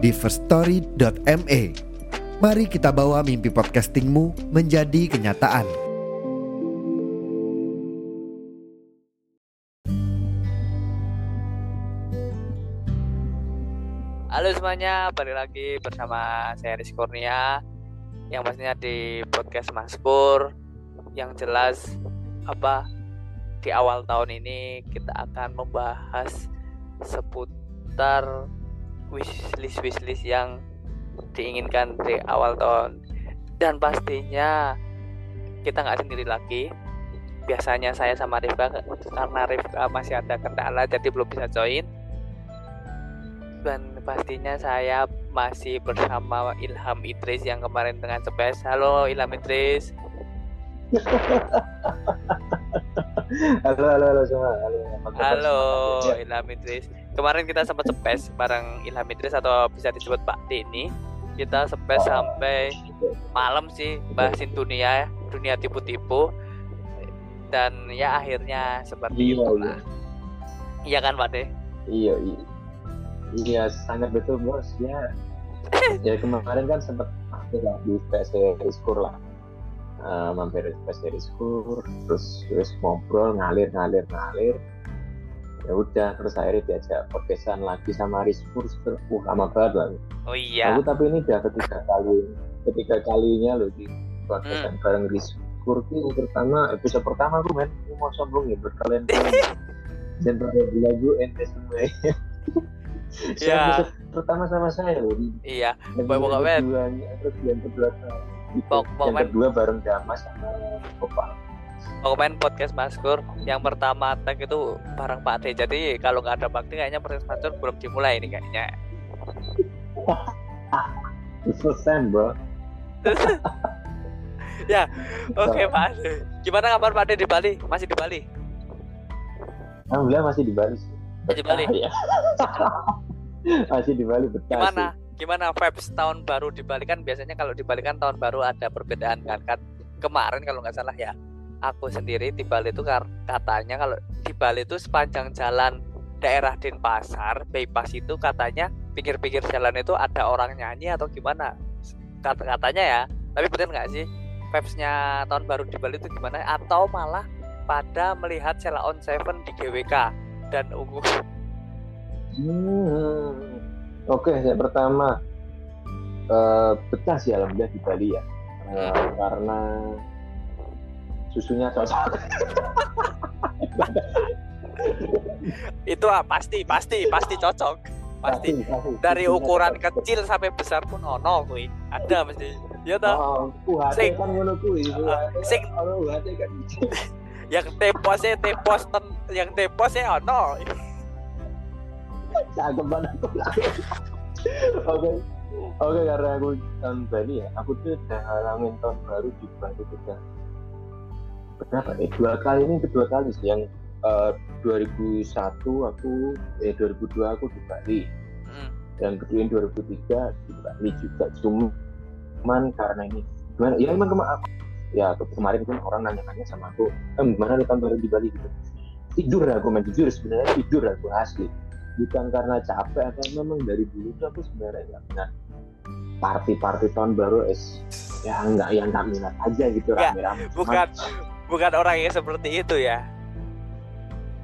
di firststory.me. Mari kita bawa mimpi podcastingmu menjadi kenyataan. Halo semuanya, balik lagi bersama saya Rizky Kurnia yang pastinya di podcast Maskur yang jelas apa di awal tahun ini kita akan membahas seputar wishlist wishlist yang diinginkan di awal tahun dan pastinya kita nggak sendiri lagi biasanya saya sama Rifka karena Rifka masih ada kendala jadi belum bisa join dan pastinya saya masih bersama Ilham Idris yang kemarin dengan Cepes. Halo Ilham Idris. halo halo halo semua. Halo, Halo Ilham Idris. Kemarin kita sempat Cepes bareng Ilham Idris atau bisa disebut Pak Deni. Kita Cepes Oh. sampai malam sih bahasin dunia dunia tipu-tipu dan ya akhirnya seperti Iya, itulah. Iya kan Pak De? Iya iya. Iya sangat betul bos ya. ya kemarin kan sempat mampir lah di PSC Riskur lah. Eh, mampir di PSC Riskur terus terus ngobrol ngalir ngalir ngalir ya udah terus akhirnya diajak podcastan lagi sama Riskur terus uh lama banget lah Oh iya. aku tapi ini udah ketiga kali ketiga kalinya loh di podcastan bareng Riskur itu pertama episode pertama aku main aku mau sombong ya berkalian dan pada lagu ente semua. Ya episode pertama sama saya loh di Iya. pokoknya- terus yang kedua yang kedua bareng Damas sama Gopal Aku main podcast Maskur yang pertama tag itu bareng Pak D. Jadi kalau nggak ada Pak D kayaknya podcast Maskur belum dimulai ini kayaknya. time bro Oke Pak D. Gimana kabar Pak D di Bali? Masih di Bali? Alhamdulillah masih di Bali sih Masih di Bali? Betah, ya. masih di Bali betah Gimana? sih. Gimana vibes tahun baru di Bali kan biasanya kalau di Bali kan tahun baru ada perbedaan kan kan kemarin kalau nggak salah ya aku sendiri di Bali itu katanya kalau di Bali itu sepanjang jalan daerah Denpasar bypass itu katanya pinggir-pinggir jalan itu ada orang nyanyi atau gimana? Kata katanya ya. Tapi betul nggak sih? Vibesnya tahun baru di Bali itu gimana? Atau malah pada melihat Sheila on Seven di GWK dan ungu? Hmm. Oke, saya pertama eh, betah sih alhamdulillah di Bali ya, Eh, karena susunya cocok. itu ah, pasti pasti pasti cocok pasti pasti. dari Susunya ukuran cocok. kecil sampai besar pun ono kuy ada mesti ya toh Oh, UHT Sing. kan ngono kuwi. Ah, sing. UHT kan yang teposnya tepos ten- yang teposnya ono cakep banget aku. Oke. Oke, karena aku tahun Bali ya, aku tuh udah ngalamin tahun baru di Bali udah berapa ya? Dua kali ini kedua kali sih. Yang eh, 2001 aku eh 2002 aku di Bali. Hmm, yang kedua ini 2003 di Bali juga. Cuman karena ini gimana? Ya emang kema aku ya ke- kemarin pun orang nanya-nanya sama aku eh gimana lu baru di Bali? Gitu. Tidur aku main jujur sebenarnya tidur aku asli. Bukan karena capek atau memang dari dulu tuh aku sebenarnya nggak pernah party-party tahun baru es ya nggak yang nggak minat aja gitu Nggak, rame-rame. Bukan bukan orang yang seperti itu ya?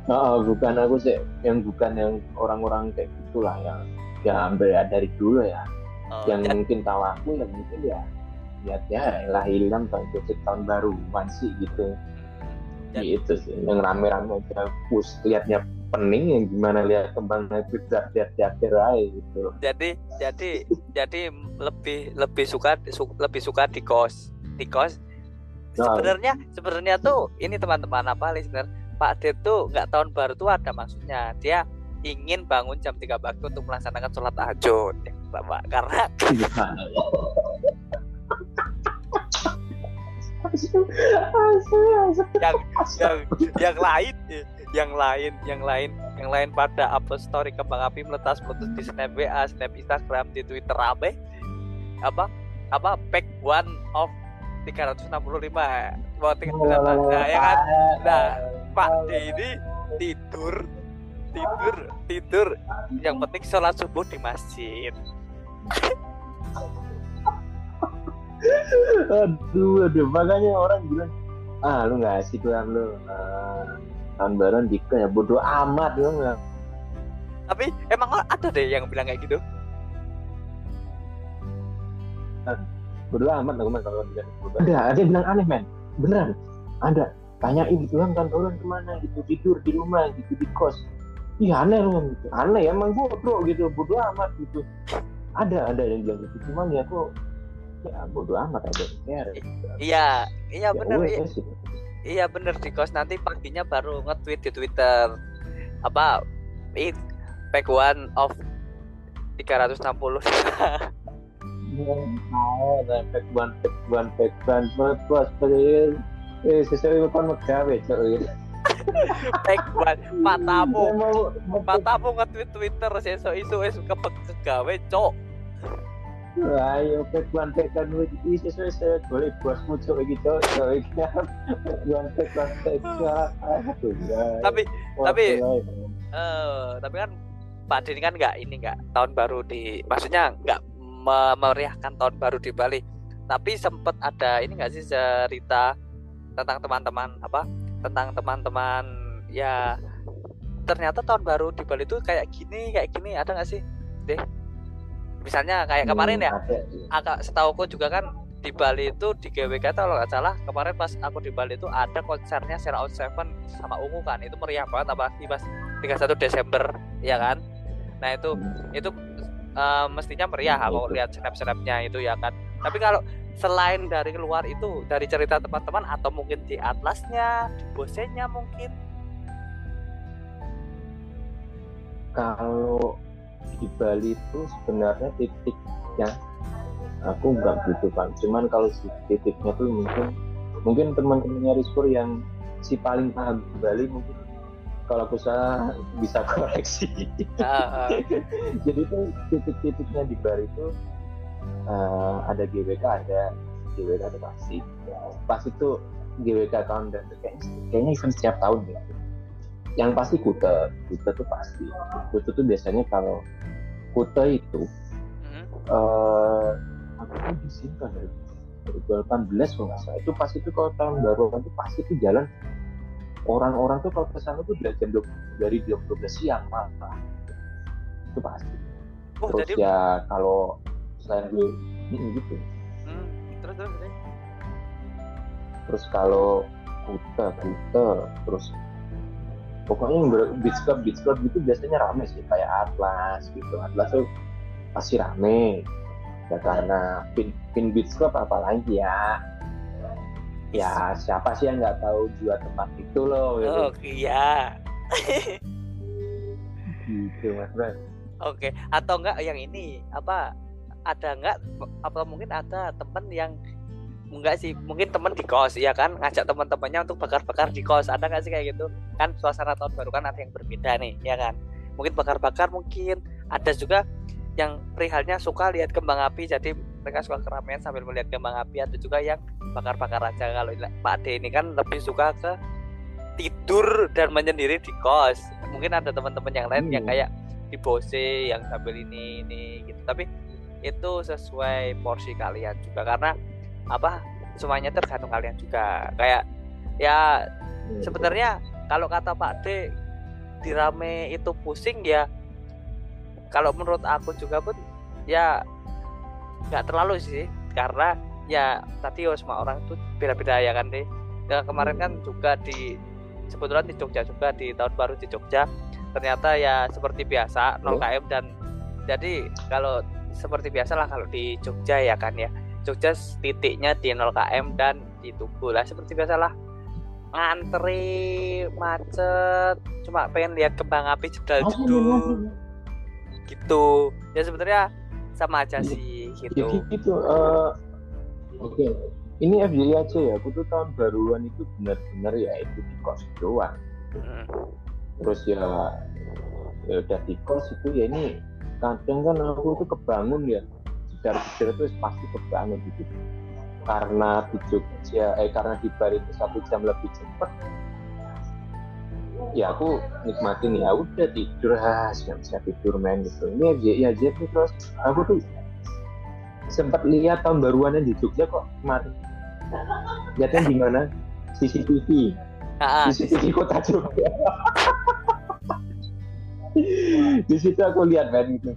Oh, bukan. Aku sih yang bukan yang orang-orang kayak gitulah yang ya ambil ya dari dulu ya. Oh, yang dan- mungkin tahu aku yang mungkin ya lihat ya lah hilang tahun tahun baru sih gitu. Dan- gitu sih yang rame-rame aja pus liatnya pening yang gimana lihat kembang itu lihat teater aja gitu. Jadi jadi jadi lebih lebih suka su- lebih suka di kos. Di kos. Sebenarnya sebenarnya tuh ini teman-teman apa sebenarnya Pak D tuh nggak tahun baru tuh ada maksudnya. Dia ingin bangun jam 3 pagi untuk melaksanakan sholat tahajud yang pertama karena yang yang yang lain yang lain yang lain yang lain pada upload story kembang api meletas meletus di snap WA snap Instagram di Twitter apa apa? Apa? Pack one of 365 mau nah, ya kan? nah Pak D ini tidur tidur tidur. Yang penting sholat subuh di masjid. Aduh aduh makanya orang bilang ah lu nggak asik lah lu ah, tahun baru dika ya bodoh amat lu nggak. Tapi emang ada deh yang bilang kayak gitu bodoh amat aku kalau bilang bodoh ada ada yang bilang aneh men. Beneran. Ada. Tanyain gitu kan kan orang ke mana? Gitu tidur di rumah gitu di kos. Iya aneh lu gitu. Aneh emang bodoh gitu bodoh amat gitu. Ada ada yang bilang gitu. Cuman ya kok ya bodoh amat ada yang care gitu. iya iya Ya bener iya, iya bener di kos nanti paginya baru nge-tweet di Twitter. Apa it pack one of 360 mau bos eh sesuai kan magawe cok. Matamu nge-tweet Twitter sesuk isu kepek kegawe cok. Ayo pek ban pek ban iki sesuai saya boleh bosmu cok iki cok. Iki aduh guys. tapi tapi- eh tapi kan Pak Din kan nggak ini nggak tahun baru di maksudnya nggak me- meriahkan tahun baru di Bali. Tapi sempet ada ini nggak sih cerita tentang teman-teman apa? Tentang teman-teman ya ternyata tahun baru di Bali itu kayak gini kayak gini ada nggak sih? Deh misalnya kayak kemarin ya Hmm, ada sih. agak setauku juga kan di Bali itu di GWK kalau nggak salah kemarin pas aku di Bali itu ada konsernya Sheila on Seven sama Ungu kan itu meriah banget apalagi pas 31 Desember ya kan? Nah itu itu eh, mestinya meriah Hmm, itu. lihat snap-snapnya itu ya kan. Tapi kalau selain dari luar itu dari cerita teman-teman atau mungkin di atlasnya di bosennya mungkin? Kalau di Bali itu sebenarnya titiknya aku nggak gitu kan cuman kalau si titiknya tuh mungkin mungkin teman-temannya Rizkur yang si paling paham di Bali mungkin kalau aku salah bisa koreksi. Ah, ah. jadi itu titik-titiknya di Bali itu eh, ada GWK ada GWK ada pasti pas itu GWK tahun dan kayaknya, kayaknya event setiap tahun ya. Yang pasti Kute. Kute tuh pasti. Kute tuh biasanya kalau Kute itu Mhm. eh aku tuh di sini kan dari 2018 kalau nggak salah. Itu pas itu kalau tahun baru itu pasti itu jalan orang-orang tuh kalau ke sana tuh dari jam 12 dari jam 12 siang malah itu pasti. Oh terus jadi ya kalau selain gue mm, gitu. Hmm, terus terus terus. terus kalau Kuta Kuta terus pokoknya beach club beach club gitu biasanya rame sih kayak Atlas gitu. Atlas tuh pasti rame. Ya karena pin, pin beach club apalagi ya ya siapa sih yang nggak tahu dua tempat itu loh gitu, oh iya. Gitu mas Bro. Oke, atau enggak yang ini apa ada enggak apa mungkin ada temen yang enggak sih mungkin temen di kos ya kan ngajak teman-temannya untuk bakar-bakar di kos ada nggak sih kayak gitu? Kan suasana tahun baru kan ada yang berbeda nih ya kan? Mungkin bakar-bakar mungkin ada juga yang perihalnya suka lihat kembang api jadi mereka suka keramaian sambil melihat kembang api ada juga yang bakar-bakar aja. Kalau Pak D ini kan lebih suka ke tidur dan menyendiri di kos. Mungkin ada teman-teman yang lain yang Hmm. kayak di bose yang sambil ini ini gitu. Tapi itu sesuai porsi kalian juga karena apa semuanya tergantung kalian juga. Kayak ya sebenarnya kalau kata Pak D dirame itu pusing ya kalau menurut aku juga pun ya nggak terlalu sih karena ya tadi ya semua orang tuh beda-beda ya kan deh ya, kemarin kan juga di sebetulnya di Jogja juga di tahun baru di Jogja ternyata ya seperti biasa 0 Oh. km dan jadi kalau seperti biasa lah kalau di Jogja ya kan ya. Jogja titiknya di 0 km dan di Tugu lah seperti biasa lah ngantri macet cuma pengen lihat kembang api jedal jedul gitu. ya sebenarnya sama aja Iya. Sih jadi gitu gitu eh, oke. Ini FYI aja ya aku tuh tahun baruan itu benar-benar ya itu di kos doang. Mm. terus ya ya udah di kos itu ya ini kadang kan aku tuh kebangun ya jedar-jedar itu pasti kebangun gitu. Karena di Jogja eh karena di Bali itu satu jam lebih cepat ya aku nikmatin ya udah tidur ah nggak bisa tidur main gitu. Ini aja ya aja tuh terus aku tuh sempat lihat tahun baruannya di Jogja kok kemarin. Lihatnya di mana? CCTV Ah, ah, CCTV kota Jogja. Di situ aku lihat kan gitu.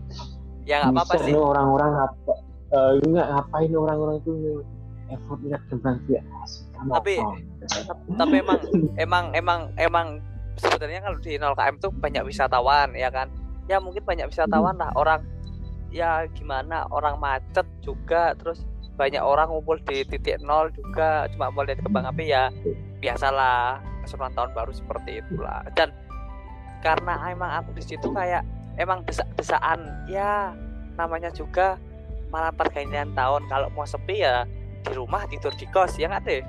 Ya nggak apa-apa sih. orang-orang apa eh, nggak ngapain orang-orang itu effort lihat kembang dia Tapi- tapi emang emang emang emang sebenarnya kalau di 0 km tuh banyak wisatawan ya kan? Ya mungkin banyak wisatawan lah orang ya gimana orang macet juga terus banyak orang ngumpul di titik nol juga cuma mau lihat kembang api ya biasalah keseruan tahun baru seperti itulah. Dan karena emang aku di situ kayak emang desak-desaan ya namanya juga malam pergantian tahun. Kalau mau sepi ya di rumah tidur di kos ya nggak deh?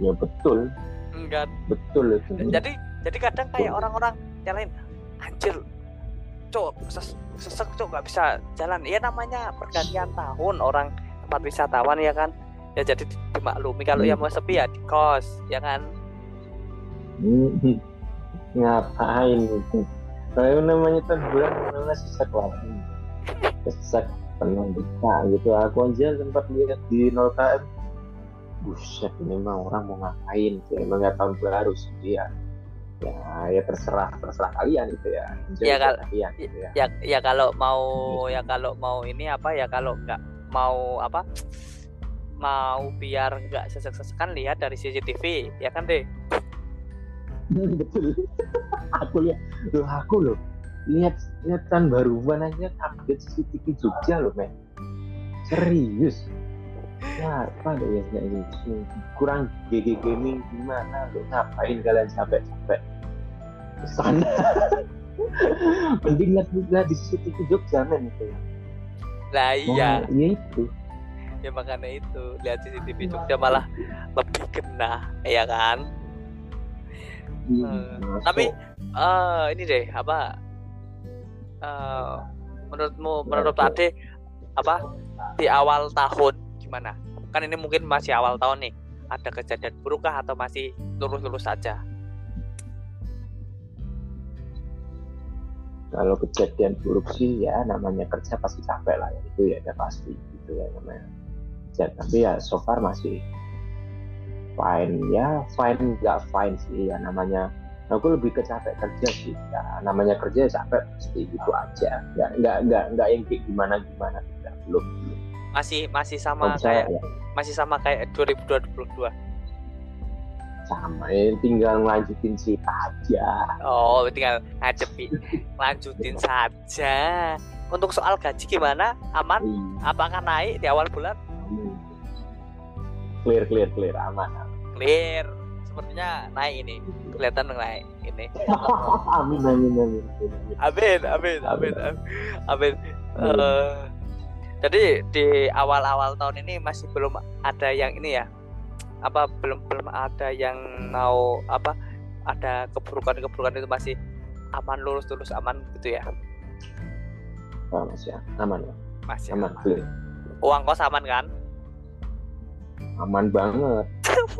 Ya betul. Enggak. Betul itu. Jadi jadi kadang kayak orang-orang nyalain anjir cok ses sesek cok nggak bisa jalan. Ya namanya pergantian tahun orang tempat wisatawan ya kan? Ya jadi di- dimaklumi kalau yang mau sepi ya di kos ya kan? Hmm, ngapain itu? Kalau namanya tahun bulan namanya sesak lagi sesak penuh bisa gitu. Aku aja sempat lihat di 0 km buset ini mah orang mau ngapain? Gitu emang nggak tahun baru sih ya ya ya terserah terserah kalian gitu ya. Enjoy Ya, buat kal- kalian gitu ya. ya ya kalau mau ya kalau mau ini apa ya kalau nggak mau apa mau biar nggak sesek-sesekan lihat dari CCTV ya kan deh betul. Aku lihat loh aku loh lihat lihat tahun baruan aja update CCTV Jogja loh men. Serius. Ya apa deh ya kayak gitu kurang GG gaming gimana lo ngapain kalian capek ke sana mending lihat di CCTV Jogja men itu lah iya. Iya itu. Ya makanya itu. Lihat CCTV Jogja malah lebih kena ya kan? Hmm, Masuk. tapi eh ini deh apa eh menurutmu menurut? Ade apa di awal tahun gimana? Kan ini mungkin masih awal tahun nih. Ada kejadian buruk kah atau masih lurus-lurus saja kalau kejadian buruk sih ya namanya kerja pasti capek lah ya. Itu ya udah pasti gitu ya namanya. Ya, tapi ya so far masih fine. Ya fine nggak fine sih ya namanya. Aku lebih ke capek kerja sih ya. Namanya kerja ya capek pasti gitu aja. Nggak nggak nggak nggak yang kayak gimana gimana tidak belum belum. Masih masih sama saya kayak ya. masih sama kayak 2022 sama ya tinggal ngelanjutin sih aja oh tinggal ngadepi lanjutin saja. Untuk soal gaji gimana? Aman? Iya, apakah naik di awal bulan? Clear clear clear. Aman clear. Sepertinya naik ini. Kelihatan naik ini. Amin amin. Amin, amin. amin amin. amin. Amin. Eh, jadi di awal-awal tahun ini masih belum ada yang ini ya apa belum belum ada yang mau apa ada keburukan-keburukan itu masih aman lurus lurus aman gitu ya? Oh, masih aman ya? Masih aman aman. clear. Uang kos aman kan? Aman banget.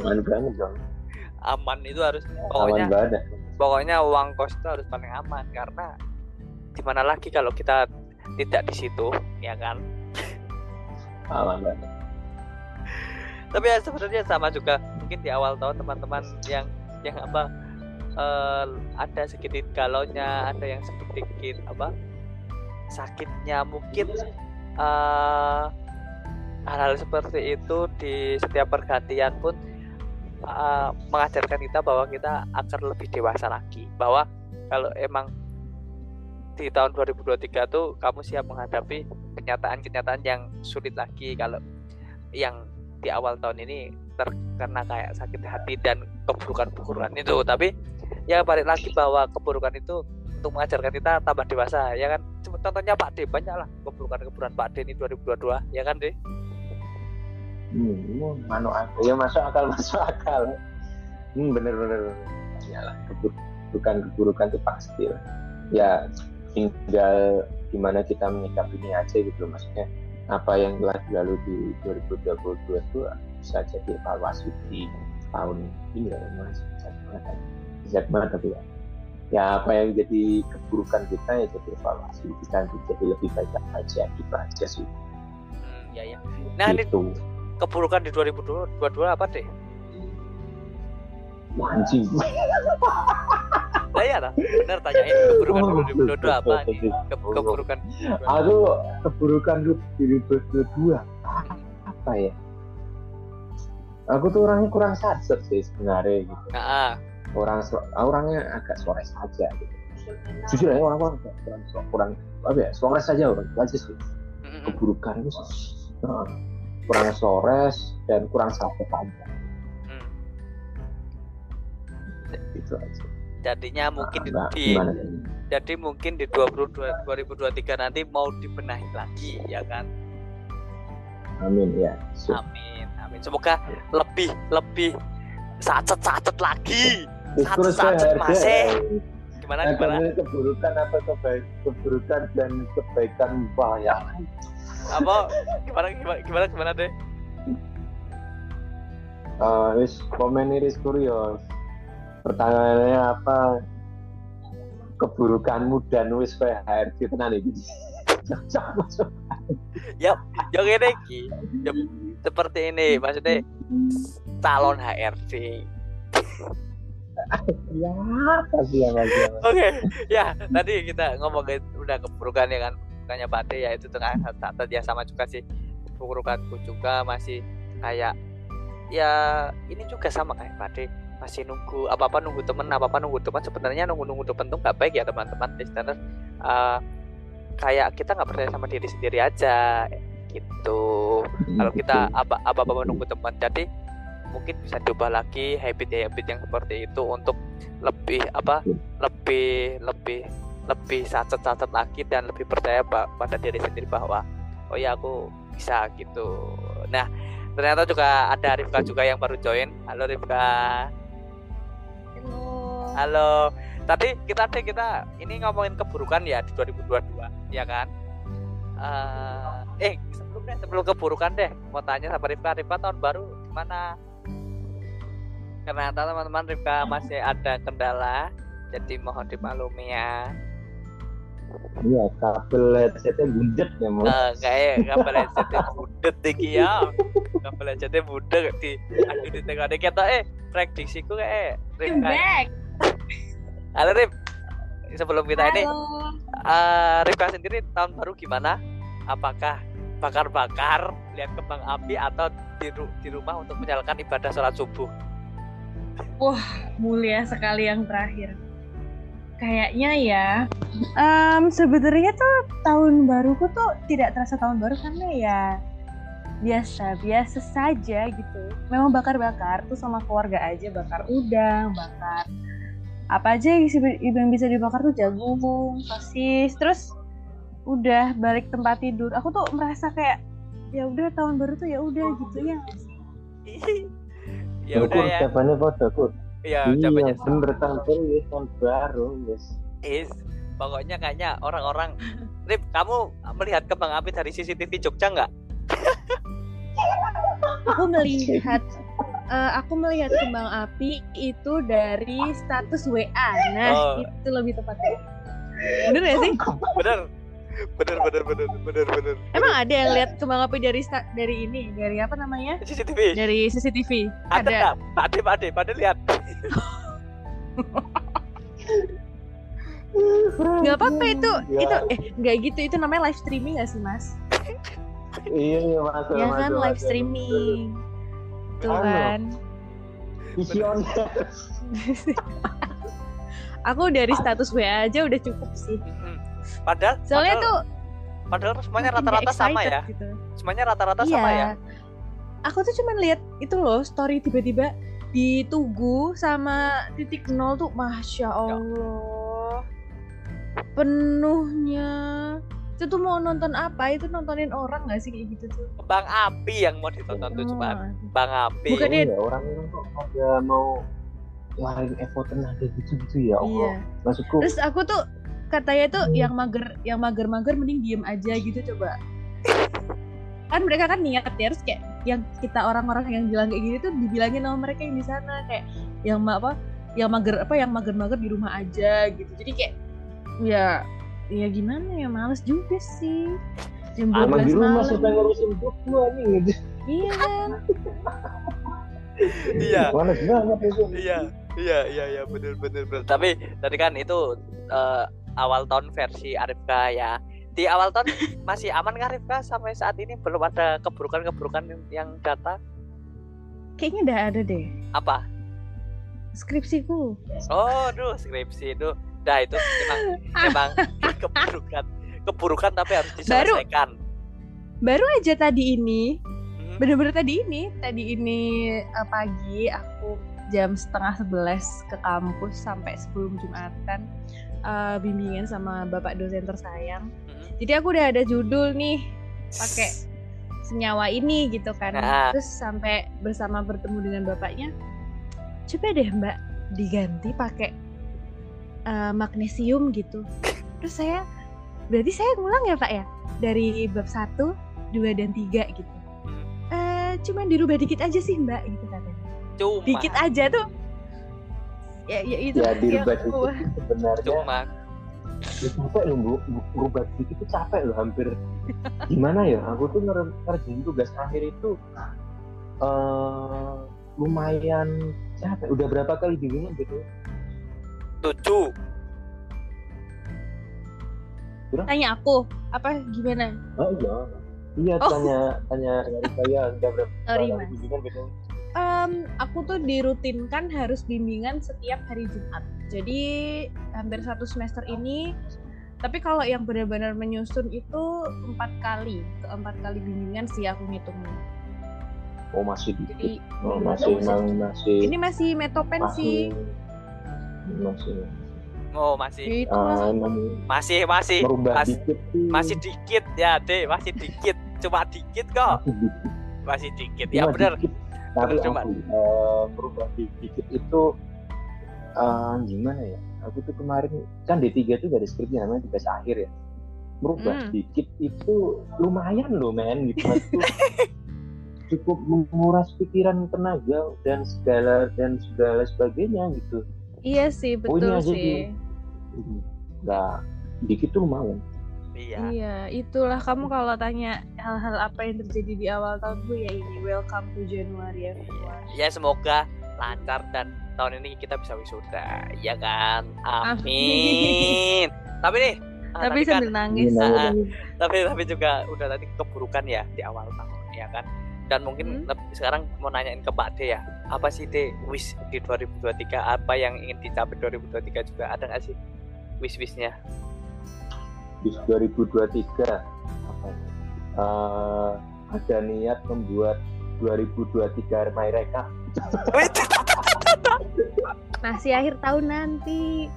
Aman banget dong aman itu harus aman pokoknya banget. pokoknya uang kos itu harus paling aman karena gimana lagi kalau kita tidak di situ ya kan? Aman banget tapi ya sebenarnya sama juga. Mungkin di awal tahun teman-teman yang yang apa eh, ada sedikit galaunya ada yang sedikit apa sakitnya mungkin eh, hal-hal seperti itu di setiap pergantian pun eh, mengajarkan kita bahwa kita akan lebih dewasa lagi. Bahwa kalau emang di tahun 2023 tuh kamu siap menghadapi kenyataan-kenyataan yang sulit lagi kalau yang di awal tahun ini terkena kayak sakit hati dan keburukan-keburukan itu. Tapi ya balik lagi bahwa keburukan itu untuk mengajarkan kita tambah dewasa ya kan? Contohnya Pak D banyak lah keburukan-keburukan Pak D ini 2022 ya kan deh hmm, ya masuk akal masuk akal. Hmm, bener bener lah keburukan keburukan itu pasti lah. Ya tinggal gimana kita menyikapinya aja gitu maksudnya apa yang telah dilalui di 2022 itu bisa jadi evaluasi di tahun ini ya mas. Bijak banget kan? bijak banget tapi ya. Ya apa yang jadi keburukan kita ya jadi evaluasi. Kita jadi lebih baik aja di aja sih. Hmm, ya ya nah gitu. ini keburukan di 2022 apa deh anjing. Tanya lah, iya bener tanyain keburukan oh, 2022 apa nih? Ke, keburukan. Aku keburukan 2022 apa ya? Aku tuh orangnya kurang sadar sih sebenarnya gitu. Nah, orang orangnya agak sore saja gitu. Jujur aja orang-orang kurang kurang apa ya? Sore saja orang aja sih. Keburukan itu sih. kurang sore dan kurang sadar aja. Hmm. Itu aja jadinya mungkin di, di jadi mungkin di 22 2023 nanti mau dibenahi lagi ya kan? Amin ya. So. amin amin. Semoga ya. lebih lebih sacet sacet lagi sacet sacet masih gimana nah, gimana? keburukan apa kebaik keburukan dan kebaikan bahaya? Apa? Gimana gimana gimana gimana deh Uh, wis komen iris kurios pertanyaannya apa keburukanmu dan wis kowe HRD tenan iki. ya, yo ngene iki. Seperti ini, maksudnya calon HRD. ya. Oke, ya tadi kita ngomongin udah keburukan ya kan bukannya Bate ya itu tengah tata dia sama juga sih keburukanku juga masih kayak ya ini juga sama kayak Bate masih nunggu apa apa nunggu temen apa apa nunggu teman sebenarnya nunggu nunggu temen tuh nggak baik ya teman-teman. Listener uh, kayak kita nggak percaya sama diri sendiri aja gitu. Kalau kita apa apa apa nunggu teman jadi mungkin bisa coba lagi habit-habit yang seperti itu untuk lebih apa lebih lebih lebih sacet-sacet lagi dan lebih percaya pada diri sendiri bahwa oh ya aku bisa gitu. Nah ternyata juga ada Rifka juga yang baru join. Halo Rifka. Halo. Tadi kita deh kita ini ngomongin keburukan ya di 2022, ya kan? Uh, eh, eh sebelum deh, sebelum keburukan deh, mau tanya sama Rifka, Rifka tahun baru gimana? Karena teman-teman Rifka masih ada kendala, jadi mohon dimaklumi ya. Iya, kabel headsetnya bundet ya, Mas. Uh, kayak kabel headsetnya bundet iki ya. Kabel headsetnya bundet di aduh di tengah dek eh prediksiku kayak Rifka. Halo Rip. Sebelum kita Halo. Eh, ini uh, Rifka sendiri tahun baru gimana? Apakah bakar-bakar, lihat kembang api atau di, ru- di rumah untuk menyalakan ibadah sholat subuh? Wah, mulia sekali yang terakhir. Kayaknya ya, um, sebenarnya tuh tahun baruku tuh tidak terasa tahun baru karena ya biasa-biasa saja gitu. Memang bakar-bakar tuh sama keluarga aja, bakar udang, bakar apa aja yang bisa dibakar tuh? Jagung sosis terus udah balik tempat tidur. Aku tuh merasa kayak ya udah tahun baru tuh ya udah gitu ya ya udah ya. ucapannya foto kur ya ucapannya iya, bener tahun baru ya tahun baru guys is pokoknya kayaknya orang-orang Rip kamu melihat kembang api dari CCTV Jogja nggak? Aku melihat uh, aku melihat kembang api itu dari status WA. Nah, oh. itu lebih tepatnya. Bener ya sih? Bener. Bener bener bener bener bener. Emang ada yang lihat kembang api dari dari ini, dari apa namanya? CCTV. Dari CCTV. Ada. Ada, Pak Ade, Pak Ade, Pak Ade lihat. Gak apa-apa itu, ya. itu eh gak gitu itu namanya live streaming gak sih mas? iya iya mas. Ya kan live streaming. Gitu Tuhan. Visioner. aku dari status WA aja udah cukup sih. Padahal soalnya padahal, tuh padahal semuanya rata-rata sama ya. Gitu. Semuanya rata-rata iya. sama ya. Aku tuh cuman lihat itu loh story tiba-tiba di Tugu sama titik nol tuh masya ya. Allah penuhnya itu tuh mau nonton apa itu nontonin orang gak sih kayak gitu tuh Bang Api yang mau ditonton tuh cuma Oh, Bang Api. Bukan Oh, dia- ya, orang-orang kok pada mau ngeluarin effort tenaga gitu-gitu ya Allah. iya Maksudku terus aku tuh katanya tuh Hmm. yang mager yang mager-mager mending diem aja gitu coba kan mereka kan niat ya terus kayak yang kita orang-orang yang bilang kayak gitu tuh dibilangin sama mereka yang di sana kayak yang ma- apa yang mager apa yang mager-mager di rumah aja gitu jadi kayak ya ya gimana ya males juga sih jam emang 12 di rumah malam yang ngurusin buku anjing gitu. iya kan Iya. Panas banget itu. Iya, iya, iya, iya, bener, bener, bener. Tapi tadi kan itu eh, awal tahun versi Arifka ya. Di awal tahun masih aman nggak Arifka sampai saat ini belum ada keburukan-keburukan yang- yang datang? kayaknya udah ada deh Apa? skripsiku Oh, duh, skripsi itu. Dah itu memang memang keburukan, keburukan tapi harus diselesaikan. baru aja tadi ini Hmm. bener-bener tadi ini tadi ini eh, pagi aku jam setengah sebelas ke kampus sampai sebelum jumatan eh, bimbingan sama bapak dosen tersayang Hmm. jadi aku udah ada judul nih pakai senyawa ini gitu kan Nah. terus sampai bersama bertemu dengan bapaknya coba deh mbak diganti pakai eh, magnesium gitu. Terus saya berarti saya ngulang ya pak ya? Dari bab 1, 2 dan 3 gitu. Eh cuman dirubah dikit aja sih mbak gitu katanya. Cuma, dikit aja tuh. Ya, ya itu. Ya yang dirubah dikit sebenarnya. Cuma. ya, capek loh bu, berubah dikit itu capek loh hampir. Gimana ya? Aku tuh nger- ngerjain tugas akhir itu eh lumayan capek. Udah berapa kali bimbingan gitu Tujuh. tanya aku apa gimana oh iya iya Oh. tanya tanya dari saya udah berapa sorry mas bimbingan Em, aku tuh dirutinkan harus bimbingan setiap hari Jumat. Jadi hampir satu semester ini. Tapi kalau yang benar-benar menyusun itu empat kali, keempat kali bimbingan sih aku ngitungnya. oh masih Jadi dikit oh, hmm, masih masih- emang masih ini masih metopen sih. Masih Oh, masih. Itu emang Masih, masih. merubah Mas- dikit sih Masih dikit ya, Dek. Masih dikit. Cuma dikit kok. masih dikit Masih. Ya dikit. tapi cuma- eh, merubah dikit itu eh, gimana ya aku tuh kemarin kan D3 itu dari skripsi namanya tugas akhir ya merubah Hmm. dikit itu lumayan loh men gitu Maksudku cukup menguras pikiran tenaga dan segala dan segala sebagainya gitu Iya sih, Oh, betul aja sih. nggak dikit tuh lumayan Iya. Iya, itulah kamu kalau tanya hal-hal apa yang terjadi di awal tahunku ya ini welcome to January everyone. Ya semoga lancar dan tahun ini kita bisa wisuda, ya kan? Amin. tapi nih, ah, Tapi kan, sambil nangis. Iya, Ah, namanya. tapi tapi juga udah tadi keburukan ya di awal tahun, ya kan? Dan mungkin Hmm. sekarang mau nanyain ke Mbak De ya, apa sih De wish di 2023? Apa yang ingin dicapai 2023 juga ada nggak sih wish-wishnya? di 2023 apa? Eh, ada niat membuat 2023 Maireka Masih akhir tahun nanti.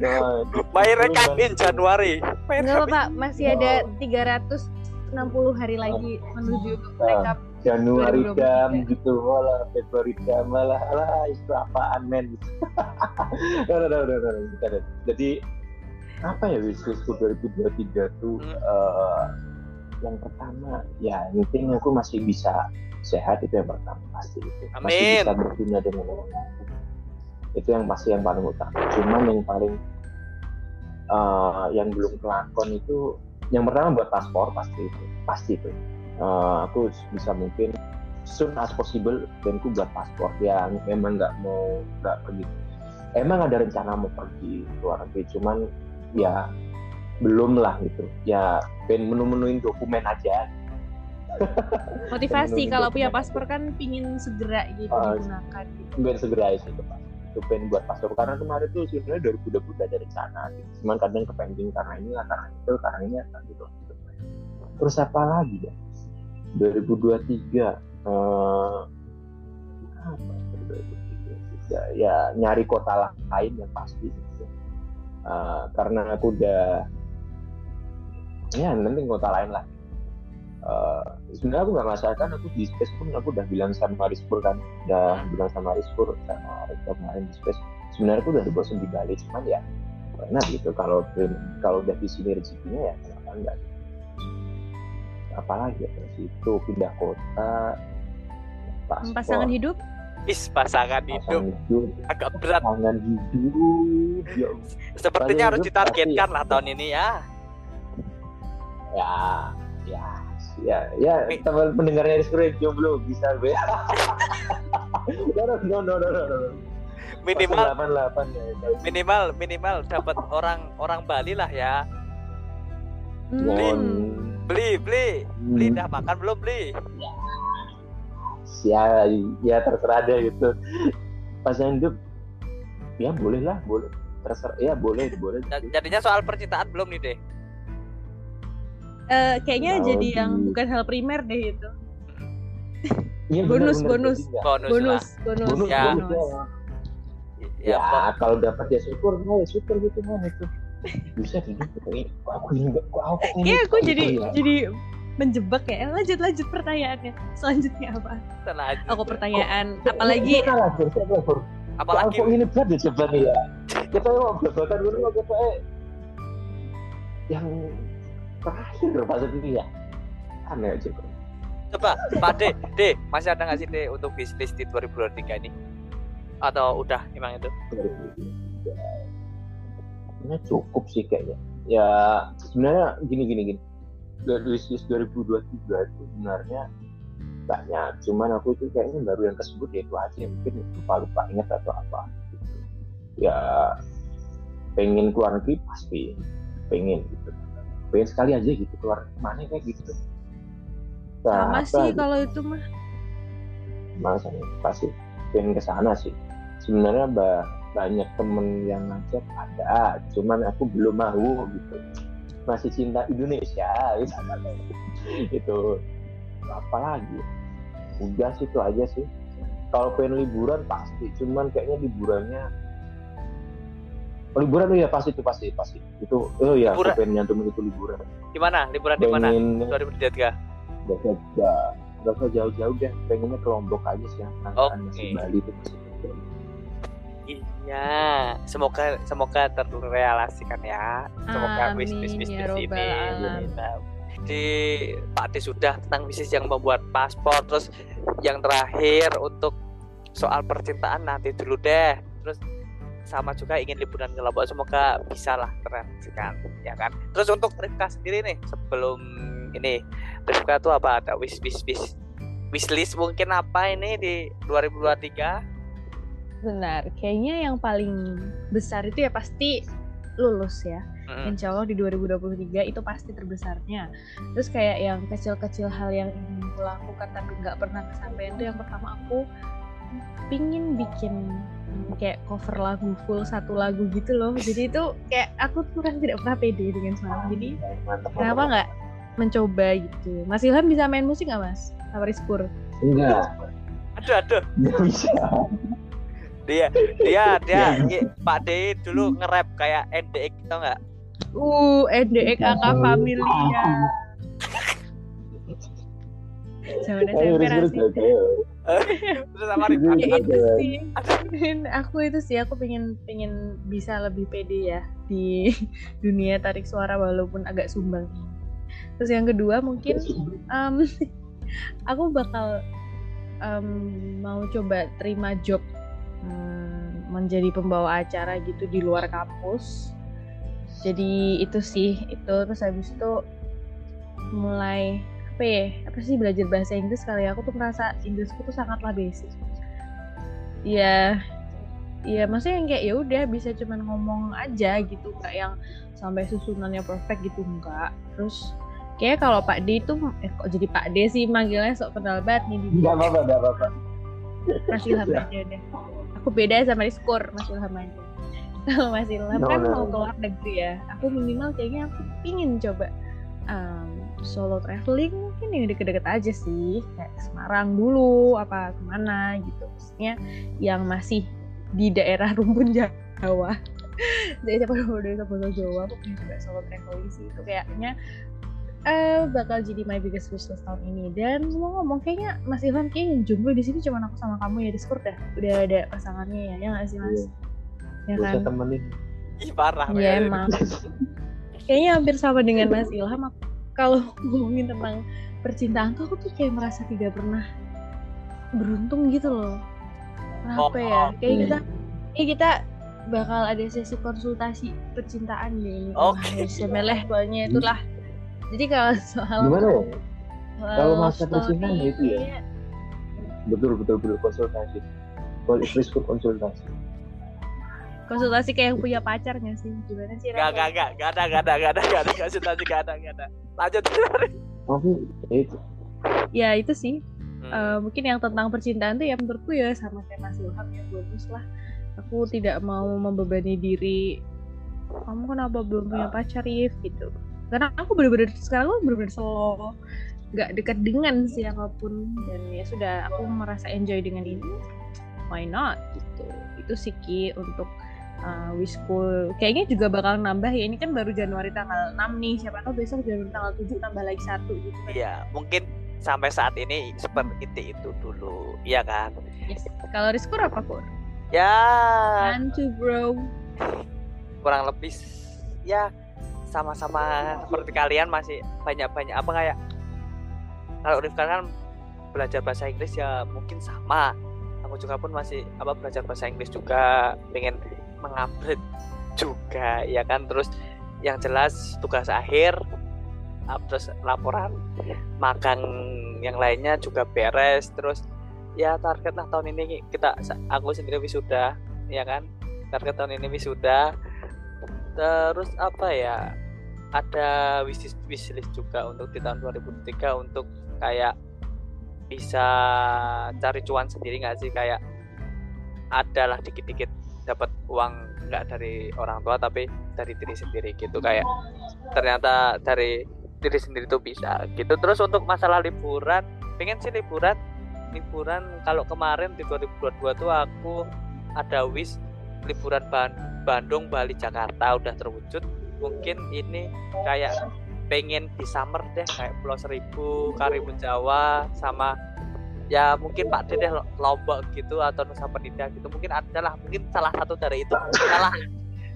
nah, itu- Main itu rekap kan- in Januari. Enggak rekap apa-apa, masih ada 360 hari lagi menuju Nah, rekap. Januari 2023. jam gitu. Malah Februari jam. Malah lah itu apaan men? Jadi apa ya wishlistku 2023 tuh Hmm. eh, yang pertama ya penting aku masih bisa sehat itu yang pertama pasti itu. Masih bisa berguna dengan orang itu yang pasti yang paling utama. Cuman yang paling eh, yang belum kelakon itu yang pertama buat paspor pasti itu pasti itu Eh, aku bisa mungkin soon as possible dan aku buat paspor ya memang nggak mau nggak pergi emang ada rencana mau pergi luar negeri cuman ya belum lah gitu ya pengen menu-menuin dokumen aja Motivasi kalau punya paspor kan pingin segera gitu Ah, digunakan gitu. pengen segera itu Pak. itu pengen buat paspor karena kemarin tuh sebenarnya dari udah udah ada rencana gitu. cuman kadang kepending karena ini lah karena itu karena ini lah gitu, gitu. terus apa lagi ya 2023 eh, apa ya, ya nyari kota lain yang pasti gitu. Eh, karena aku udah ya nanti kota lain lah. Eh, sebenarnya aku nggak masalah aku di space pun aku udah bilang sama Rizpur kan udah bilang sama Rizpur sama Rektor kemarin di space. Sebenarnya aku udah bosan di Bali cuman ya karena gitu. Kalau kalau udah di sini rezekinya ya kenapa enggak apalagi ya terus itu pindah kota paspor, Pasangan hidup? Is pasangan hidup pasangan hidup agak berat. pasangan hidup ya, Sepertinya harus hidup ditargetkan lah tahun ini ya. ya ya ya ya teman pendengarnya Rizpur yang jomblo bisa be no no no no no. Minimal delapan delapan ya minimal minimal dapat orang orang Bali lah ya. Hmm. Beli beli beli Hmm. dah makan belum beli? ya ya terserah deh gitu pasangan hidup ya boleh lah boleh terserah ya boleh boleh Ja- Jadinya soal percintaan belum nih deh. Eh, kayaknya Mau jadi di- yang bukan hal primer deh itu. Iya, bonus, benar, bonus. Bonus, Bonus, lah. bonus, bonus Ya. bonus ya, Ya, ya, kalau dapat ya syukur nah, ya syukur gitu kan itu bisa gitu kok aku ini kok aku ini Kayak aku jadi gitu ya. jadi menjebak ya. Lanjut lanjut pertanyaannya. Selanjutnya apa? selanjutnya. Aku pertanyaan Siapa apalagi lah, Bur? Siapa, Bur? apalagi kok ini berat ya coba nih ya kita mau belakang dulu mau kita eh, yang terakhir pas ini ya aneh aja kok coba Pak De, De, masih ada nggak sih De untuk bisnis di 2023 ini? Atau udah emang itu? Sebenarnya cukup sih kayaknya. Ya sebenarnya gini gini gini. Dari bisnis 2023 itu sebenarnya banyak. Cuman aku itu kayaknya baru yang kesebut ya itu aja. Mungkin lupa lupa ingat atau apa. Gitu. Ya pengen keluar negeri pasti pengen gitu. Pengen sekali aja gitu keluar mana kayak gitu. Nah, sama sih gitu. kalau itu mah. Masa nih, pasti pengen ke sana sih. Sebenarnya ba- banyak temen yang ngajak ada, cuman aku belum mau gitu. Masih cinta Indonesia gitu. itu apa lagi? Udah sih itu aja sih. Kalau pengen liburan pasti, cuman kayaknya liburannya liburan ya pasti itu pasti pasti itu oh ya Liburan. aku pengen nyantumin itu liburan Di mana? Liburan di mana? pengen 2023. Gak usah, gak, usah jauh-jauh deh. Pengennya ke Lombok aja sih yang masih Bali itu masih Iya, semoga semoga terrealisasikan ya. Semoga Amin, bisnis bisnis ya ini. Di Pak De sudah tentang bisnis yang membuat paspor, terus yang terakhir untuk soal percintaan nanti dulu deh. Terus sama juga ingin liburan ke Lombok semoga bisa lah terrealisasikan ya kan. Terus untuk Rifka sendiri nih sebelum ini Rifka tuh apa ada wish wish wish wishlist mungkin apa ini di 2023? Benar, kayaknya yang paling besar itu ya pasti lulus ya. Mm-mm. Insya Allah di 2023 itu pasti terbesarnya. Terus kayak yang kecil-kecil hal yang ingin aku lakukan tapi nggak pernah kesampaian itu yang pertama aku pingin bikin kayak cover lagu full satu lagu gitu loh. Jadi itu kayak aku tuh kan tidak pernah pede dengan suara. Jadi mantap. kenapa nggak mencoba gitu? Mas Ilham bisa main musik nggak mas? Sama Rizpur? Enggak, Aduh aduh enggak bisa. Dia dia dia i- Pak D dulu nge-rap kayak NDX tau nggak? Uh, NDX AK Familia. Zaman Ayo, SMP terus, sama ya itu sih aku itu sih aku pengen pengen bisa lebih pede ya di dunia tarik suara walaupun agak sumbang. Terus yang kedua mungkin em, aku bakal em, mau coba terima job em, menjadi pembawa acara gitu di luar kampus. Jadi itu sih itu. Terus habis itu mulai apa ya apa sih belajar bahasa Inggris kali ya? Aku tuh merasa Inggrisku tuh sangatlah basic. Ya ya maksudnya yang kayak ya udah bisa cuman ngomong aja gitu nggak yang sampai susunannya perfect gitu enggak terus kayak kalau Pak D itu eh kok jadi Pak D sih manggilnya? Sok kenal banget nih di apa-apa, apa-apa. Mas Ilham aja deh aku beda sama Rizkur Mas Ilham aja. Kalau Mas Ilham No, kan no, mau keluar negeri ya. Aku minimal kayaknya aku pingin coba um, solo traveling mungkin yang deket-deket aja sih. Kayak Semarang dulu apa ke mana gitu. Maksudnya yang masih di daerah rumpun Jawa. Jadi siapa dulu dari Jawa aku pengen juga solo traveling sih. Itu kayaknya eh bakal jadi my biggest wish list tahun ini. Dan mau ngomong kayaknya Mas Ilham kayaknya jomblo di sini cuma aku sama kamu ya Discord dah udah ada pasangannya ya ya nggak sih Mas? Ya Gak kan? temenin. Ih parah. ya men. emang. Kayaknya hampir sama dengan Mas Ilham. Aku- kalau ngomongin tentang percintaan tuh aku tuh kayak merasa tidak pernah beruntung gitu loh. Oh, apa ya? Kayak hmm. kita kayak kita bakal ada sesi konsultasi percintaan ini. Oke. semeleh pokoknya. Itulah jadi kalau soal gimana ya Kalau masa percintaan itu ya? betul betul betul. Konsultasi. Kalau Riskur konsultasi. Konsultasi kayak yang punya pacar nggak sih. Gimana sih Gak, gak, gak, gak ada, gak ada, gak ada, gak ada, gak ada, gak ada, gak ada. Lanjut. tapi itu. Ya itu sih. Hmm. Eh, mungkin yang tentang percintaan tuh ya menurutku ya sama kayak Mas Ilham ya bagus lah. Aku tidak mau membebani diri. Kamu kenapa belum punya pacar If? Gitu karena aku bener-bener sekarang aku bener-bener solo nggak dekat dengan siapa pun dan ya sudah aku merasa enjoy dengan ini why not gitu itu sih Ki untuk uh, wishful kayaknya juga bakal nambah ya ini kan baru Januari tanggal 6 nih siapa tahu besok Januari tanggal 7 nambah lagi satu gitu kan. Iya, mungkin sampai saat ini seperti itu dulu, iya kan? Yes. Kalau Rizkur apa Kur? Ya, bro. kurang lebih ya sama-sama seperti kalian masih banyak-banyak apa kayak kalau Rifkan kan belajar bahasa Inggris ya mungkin sama. Aku juga pun masih apa belajar bahasa Inggris juga pengen mengupgrade juga ya kan? Terus yang jelas tugas akhir ah, terus laporan magang yang lainnya juga beres. Terus ya target lah tahun ini kita aku sendiri wisuda ya kan? Target tahun ini wisuda. Terus apa ya ada wishlist wishlist juga untuk di tahun 2003 untuk kayak bisa cari cuan sendiri nggak sih? Kayak adalah dikit-dikit dapat uang nggak dari orang tua tapi dari diri sendiri gitu. Kayak ternyata dari diri sendiri tuh bisa gitu. Terus untuk masalah liburan pengen sih liburan. Liburan kalau kemarin di 2022 tuh aku ada wish liburan Ban- Bandung Bali Jakarta udah terwujud mungkin ini kayak pengen di summer deh kayak Pulau Seribu Karimun Jawa sama ya mungkin Pak Dedeh Lombok gitu atau Nusa Penida gitu. Mungkin adalah mungkin salah satu dari itu salah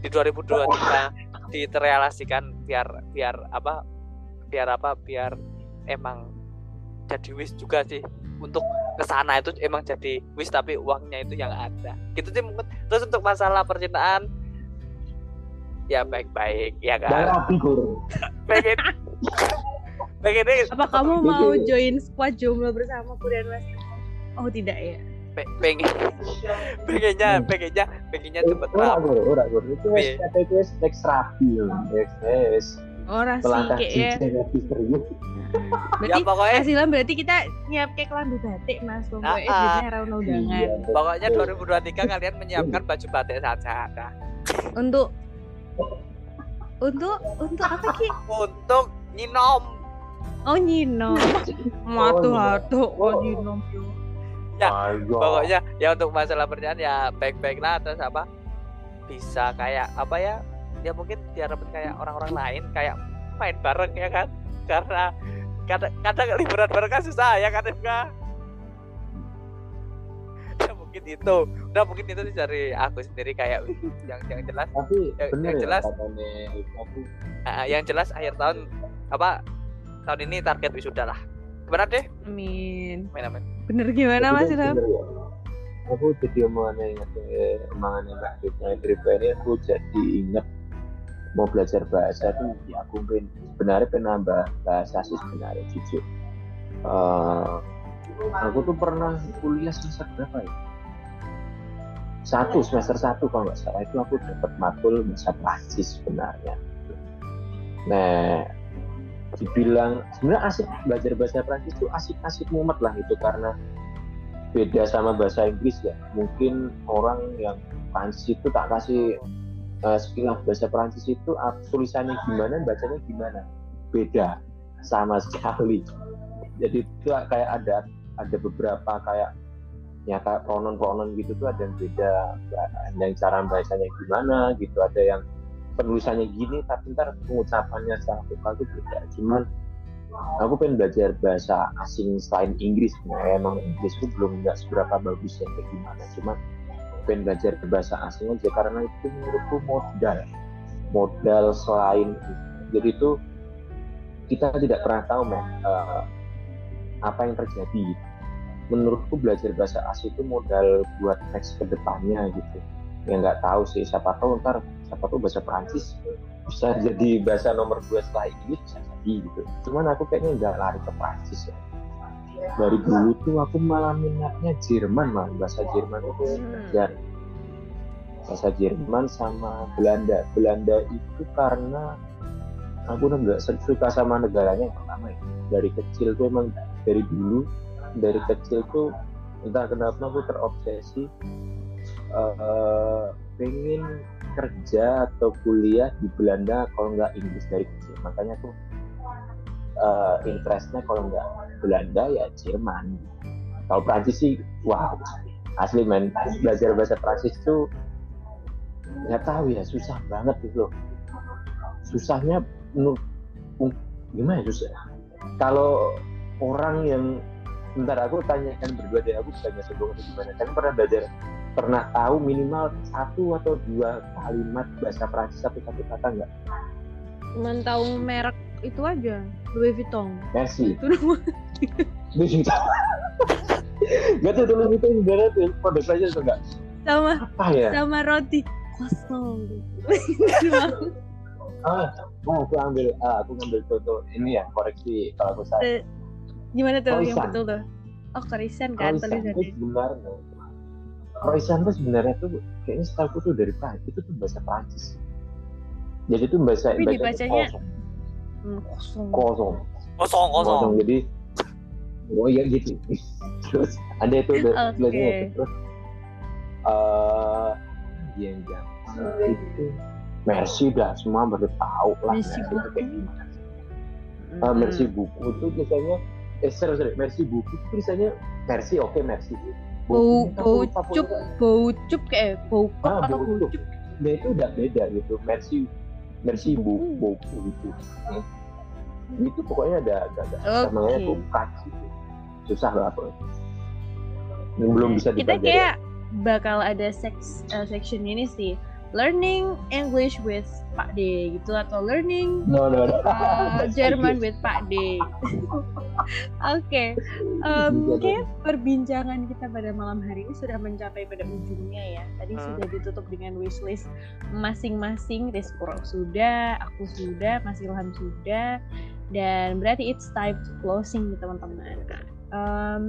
di 2023 diterrealisasikan biar biar apa biar apa biar emang jadi wish juga sih. Untuk ke sana itu emang jadi wish tapi uangnya itu yang ada. Gitu sih mungkin terus untuk masalah percintaan ya baik-baik ya kan? Rapi Gur pengen pengen Apa kamu mau join squad jomblo bersama Kur dan Mas? Oh tidak ya. pe- pengen pengennya pengennya pengennya cepet ora rapi Gur ora Gur. Itu wis itu wis teks rapi loh wis wis Ora sih serius. Ya Berarti pokoknya Mas berarti kita nyiap kayak kelambi batik Mas. Pokoknya Ah, ah. duitnya raun undangan. Iya, pokoknya betul. 2023 kalian menyiapkan baju batik saja. Nah, Untuk untuk untuk apa Ki? untuk nyinom Oh Nyino. Matu hatu oh Oh. Nyino. Ya, pokoknya ya untuk masalah percintaan ya baik-baik lah terus apa bisa kayak apa ya ya mungkin diharapkan kayak orang-orang lain kayak main bareng ya kan karena kadang kadang liburan bareng kan susah ya kan ya mungkin itu. Udah mungkin itu sih dari aku sendiri kayak yang yang jelas tapi yang- bener yang ya jelas- aku ah, yang jelas akhir tahun apa tahun ini target wisuda lah. Benar deh. Amin. main amin. Bener gimana Mas Tapi Ilham? ya. aku jadi omongannya ingat eh, omongannya mbak Rifna ini aku jadi ingat mau belajar bahasa tuh ya aku pengen sebenarnya pengen nambah bahasa sih sebenarnya jujur. Eh, aku tuh pernah kuliah semester berapa ya satu semester satu kalau nggak salah. Itu aku dapat matkul bahasa Prancis sebenarnya. Nah dibilang sebenarnya asik belajar bahasa Prancis itu asik-asik mumet lah itu karena beda sama bahasa Inggris ya. Mungkin orang yang Prancis itu tak kasih uh, sekilas bahasa Prancis itu ah, tulisannya gimana bacanya gimana? Beda sama sekali. Jadi itu kayak ada ada beberapa kayak nyata pronon-pronon gitu tuh ada yang beda yang cara bahasanya gimana gitu ada yang penulisannya gini tapi ntar pengucapannya secara vokal tuh beda. Cuman aku pengen belajar bahasa asing selain Inggris nah, emang Inggris tuh belum nggak seberapa bagus ya kayak gimana. Cuman pengen belajar bahasa asing aja karena itu menurutku modal modal selain jadi itu kita tidak pernah tahu men uh, apa yang terjadi menurutku belajar bahasa asing itu modal buat next ke depannya gitu. Ya nggak tahu sih siapa tahu ntar siapa tahu bahasa Perancis bisa jadi bahasa nomor dua setelah Inggris bisa jadi gitu. Cuman aku kayaknya nggak lari ke Perancis ya. Dari dulu tuh aku malah minatnya Jerman mah bahasa Jerman itu belajar. Bahasa Jerman sama Belanda. Belanda itu karena aku nggak suka sama negaranya yang pertama ya. Dari kecil tuh emang dari dulu dari kecil tuh entah kenapa aku terobsesi uh, pengen kerja atau kuliah di Belanda kalau nggak Inggris dari kecil. Makanya tuh uh, interestnya kalau nggak Belanda ya Jerman. Kalau Prancis sih wow asli men. Belajar bahasa Prancis tuh nggak tahu ya susah banget gitu loh. Susahnya menurut gimana ya susah? Kalau orang yang bentar aku tanyakan berdua deh aku tanya sebelum itu gimana kalian pernah belajar pernah tahu minimal satu atau dua kalimat bahasa Prancis satu satu kata nggak? Cuman tahu merek itu aja Louis Vuitton. Merci. Itu nama. Louis Vuitton. Gak tuh Louis Vuitton sebenarnya tuh produk Prancis atau enggak? Sama Apa ya? sama roti kosong. Ah, oh, aku ambil, ah, aku ngambil contoh ini ya koreksi kalau aku salah. Gimana tuh yang Croissant. betul tuh? Oh, korisan kan tulisannya. sebenarnya Croissant itu sebenarnya tuh kayaknya setahu tuh dari Prancis itu tuh bahasa Prancis. Jadi itu bahasa Tapi bahasa dibacanya- kosong, Hmm, kosong. kosong, kosong kosong Jadi oh iya gitu. Terus ada itu Oke. belajarnya itu. terus eh yang gampang itu Mercy dah semua baru tahu lah Merci Mercy itu kayak beaucoup. gimana. Hmm. Eh, Mercy buku itu biasanya eh sorry sorry Mercy buku itu tulisannya Mercy oke Mercy. Bau bau lupa cup, bau cup kayak bau kop Ah, atau bau bau cup. Nah itu udah beda gitu. Mercy Mercy Buku. buku buku gitu. Hmm. Itu pokoknya ada ada ada Oke. namanya tuh kaci. Susah lah pokoknya. Belum bisa Kita kayak bakal ada seks, eh, section ini sih. Learning English with Pak D gitu atau learning No no no. uh, Jerman with Pak D. Oke, em, Juga kayak perbincangan kita pada malam hari ini sudah mencapai pada ujungnya ya. Tadi Hmm. sudah ditutup dengan wishlist masing-masing. Rizkur sudah, aku sudah, Mas Ilham sudah, dan berarti it's time to closing nih teman-teman. Em,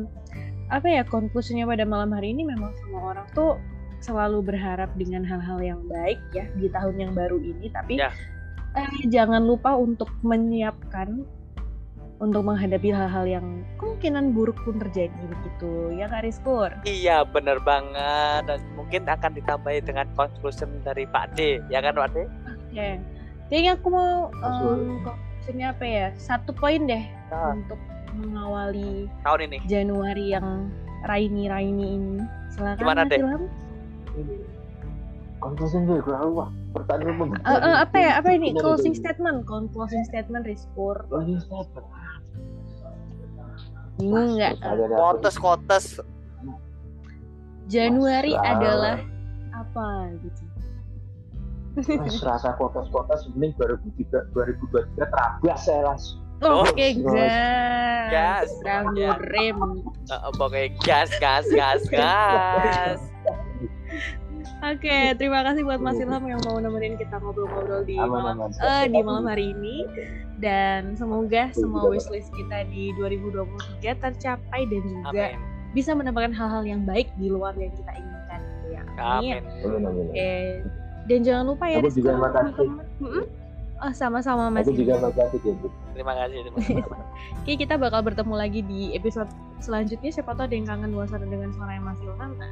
apa ya konklusinya pada malam hari ini memang semua orang tuh selalu berharap dengan hal-hal yang baik ya di tahun yang baru ini tapi Ya. eh, jangan lupa untuk menyiapkan untuk menghadapi hal-hal yang kemungkinan buruk pun terjadi begitu ya Kak Rizkur? Iya bener banget dan mungkin akan ditambahi dengan conclusion dari Pak D ya kan Pak D? Oke kayaknya aku mau konklusinya apa ya? Satu poin deh Ah. untuk mengawali tahun ini. Januari yang raini-raini ini. Silakan Gimana, Mas Dek? Ilham Konklusi gue kurang wah. Pertanyaan Eh, pembukaan eh, apa ya? Apa ini? Closing statement? Closing statement Rizkur. Closing statement. bingung nggak apa? kotes kotes. Januari Mas, adalah apa gitu? Mas, rasa kotas-kotas mending 2003 2023 terabas saya langsung. Oke gas, Gas. Rem. Eh, pokoknya gas gas gas gas Oke, terima kasih buat Mas Ilham yang mau nemenin kita ngobrol-ngobrol di Aman, malam, aman. eh, di malam hari ini. Dan semoga semua wishlist kita di 2023 tercapai dan juga amin bisa mendapatkan hal-hal yang baik di luar yang kita inginkan. Ya, amin. Oke. Dan jangan lupa ya Aku juga makasih. Mm-mm. Oh, sama-sama Mas Aku juga Ilham. makasih ya, Bu. terima kasih terima kasih Oke, kita bakal bertemu lagi di episode selanjutnya. Siapa tahu ada yang kangen suasana dengan suara yang masih Ilham. Nah,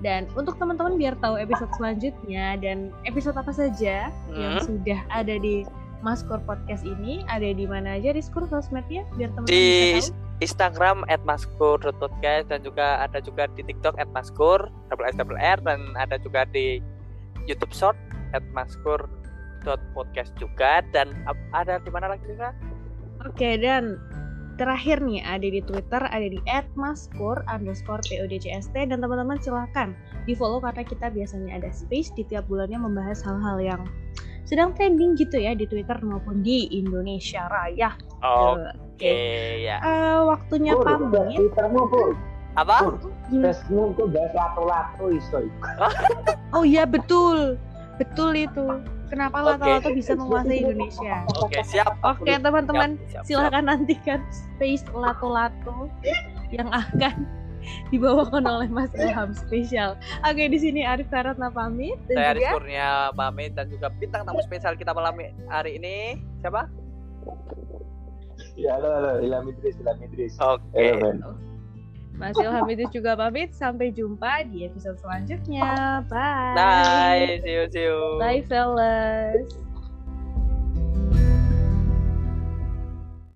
Dan untuk teman-teman biar tahu episode selanjutnya dan episode apa saja yang Hmm. sudah ada di Maskur Podcast ini ada di mana aja Riskur sosmednya biar teman-teman Di bisa tahu. Instagram @maskur.podcast dan juga ada juga di TikTok @maskur double S double R dan ada juga di YouTube Short @maskur.podcast juga dan ada di mana lagi Lina? Oke dan terakhir nih ada di Twitter ada di @maskur underscore podcast dan teman-teman silahkan di follow karena kita biasanya ada space di tiap bulannya membahas hal-hal yang sedang trending gitu ya di Twitter maupun di Indonesia Raya. Oke ya. Eh, waktunya Pur, pamit. Twittermu pur, Apa? Facebookmu tuh bahas lato-lato iso. Oh iya betul, betul itu. Kenapa lato-lato bisa menguasai Indonesia? Oke, siap. Oke teman-teman, siap, siap. silahkan nantikan space lato-lato yang akan dibawakan oleh Mas Ilham spesial. Oke di sini Arif Karatna pamit dan Saya Aris juga Kurnia pamit dan juga bintang tamu spesial kita malam hari ini siapa? Ya, halo, halo, Ilham Idris, Ilham Idris. Oke. Men. Mas Ilham itu juga pamit. Sampai jumpa di episode selanjutnya. Bye. Bye, see you, see you. Bye fellas.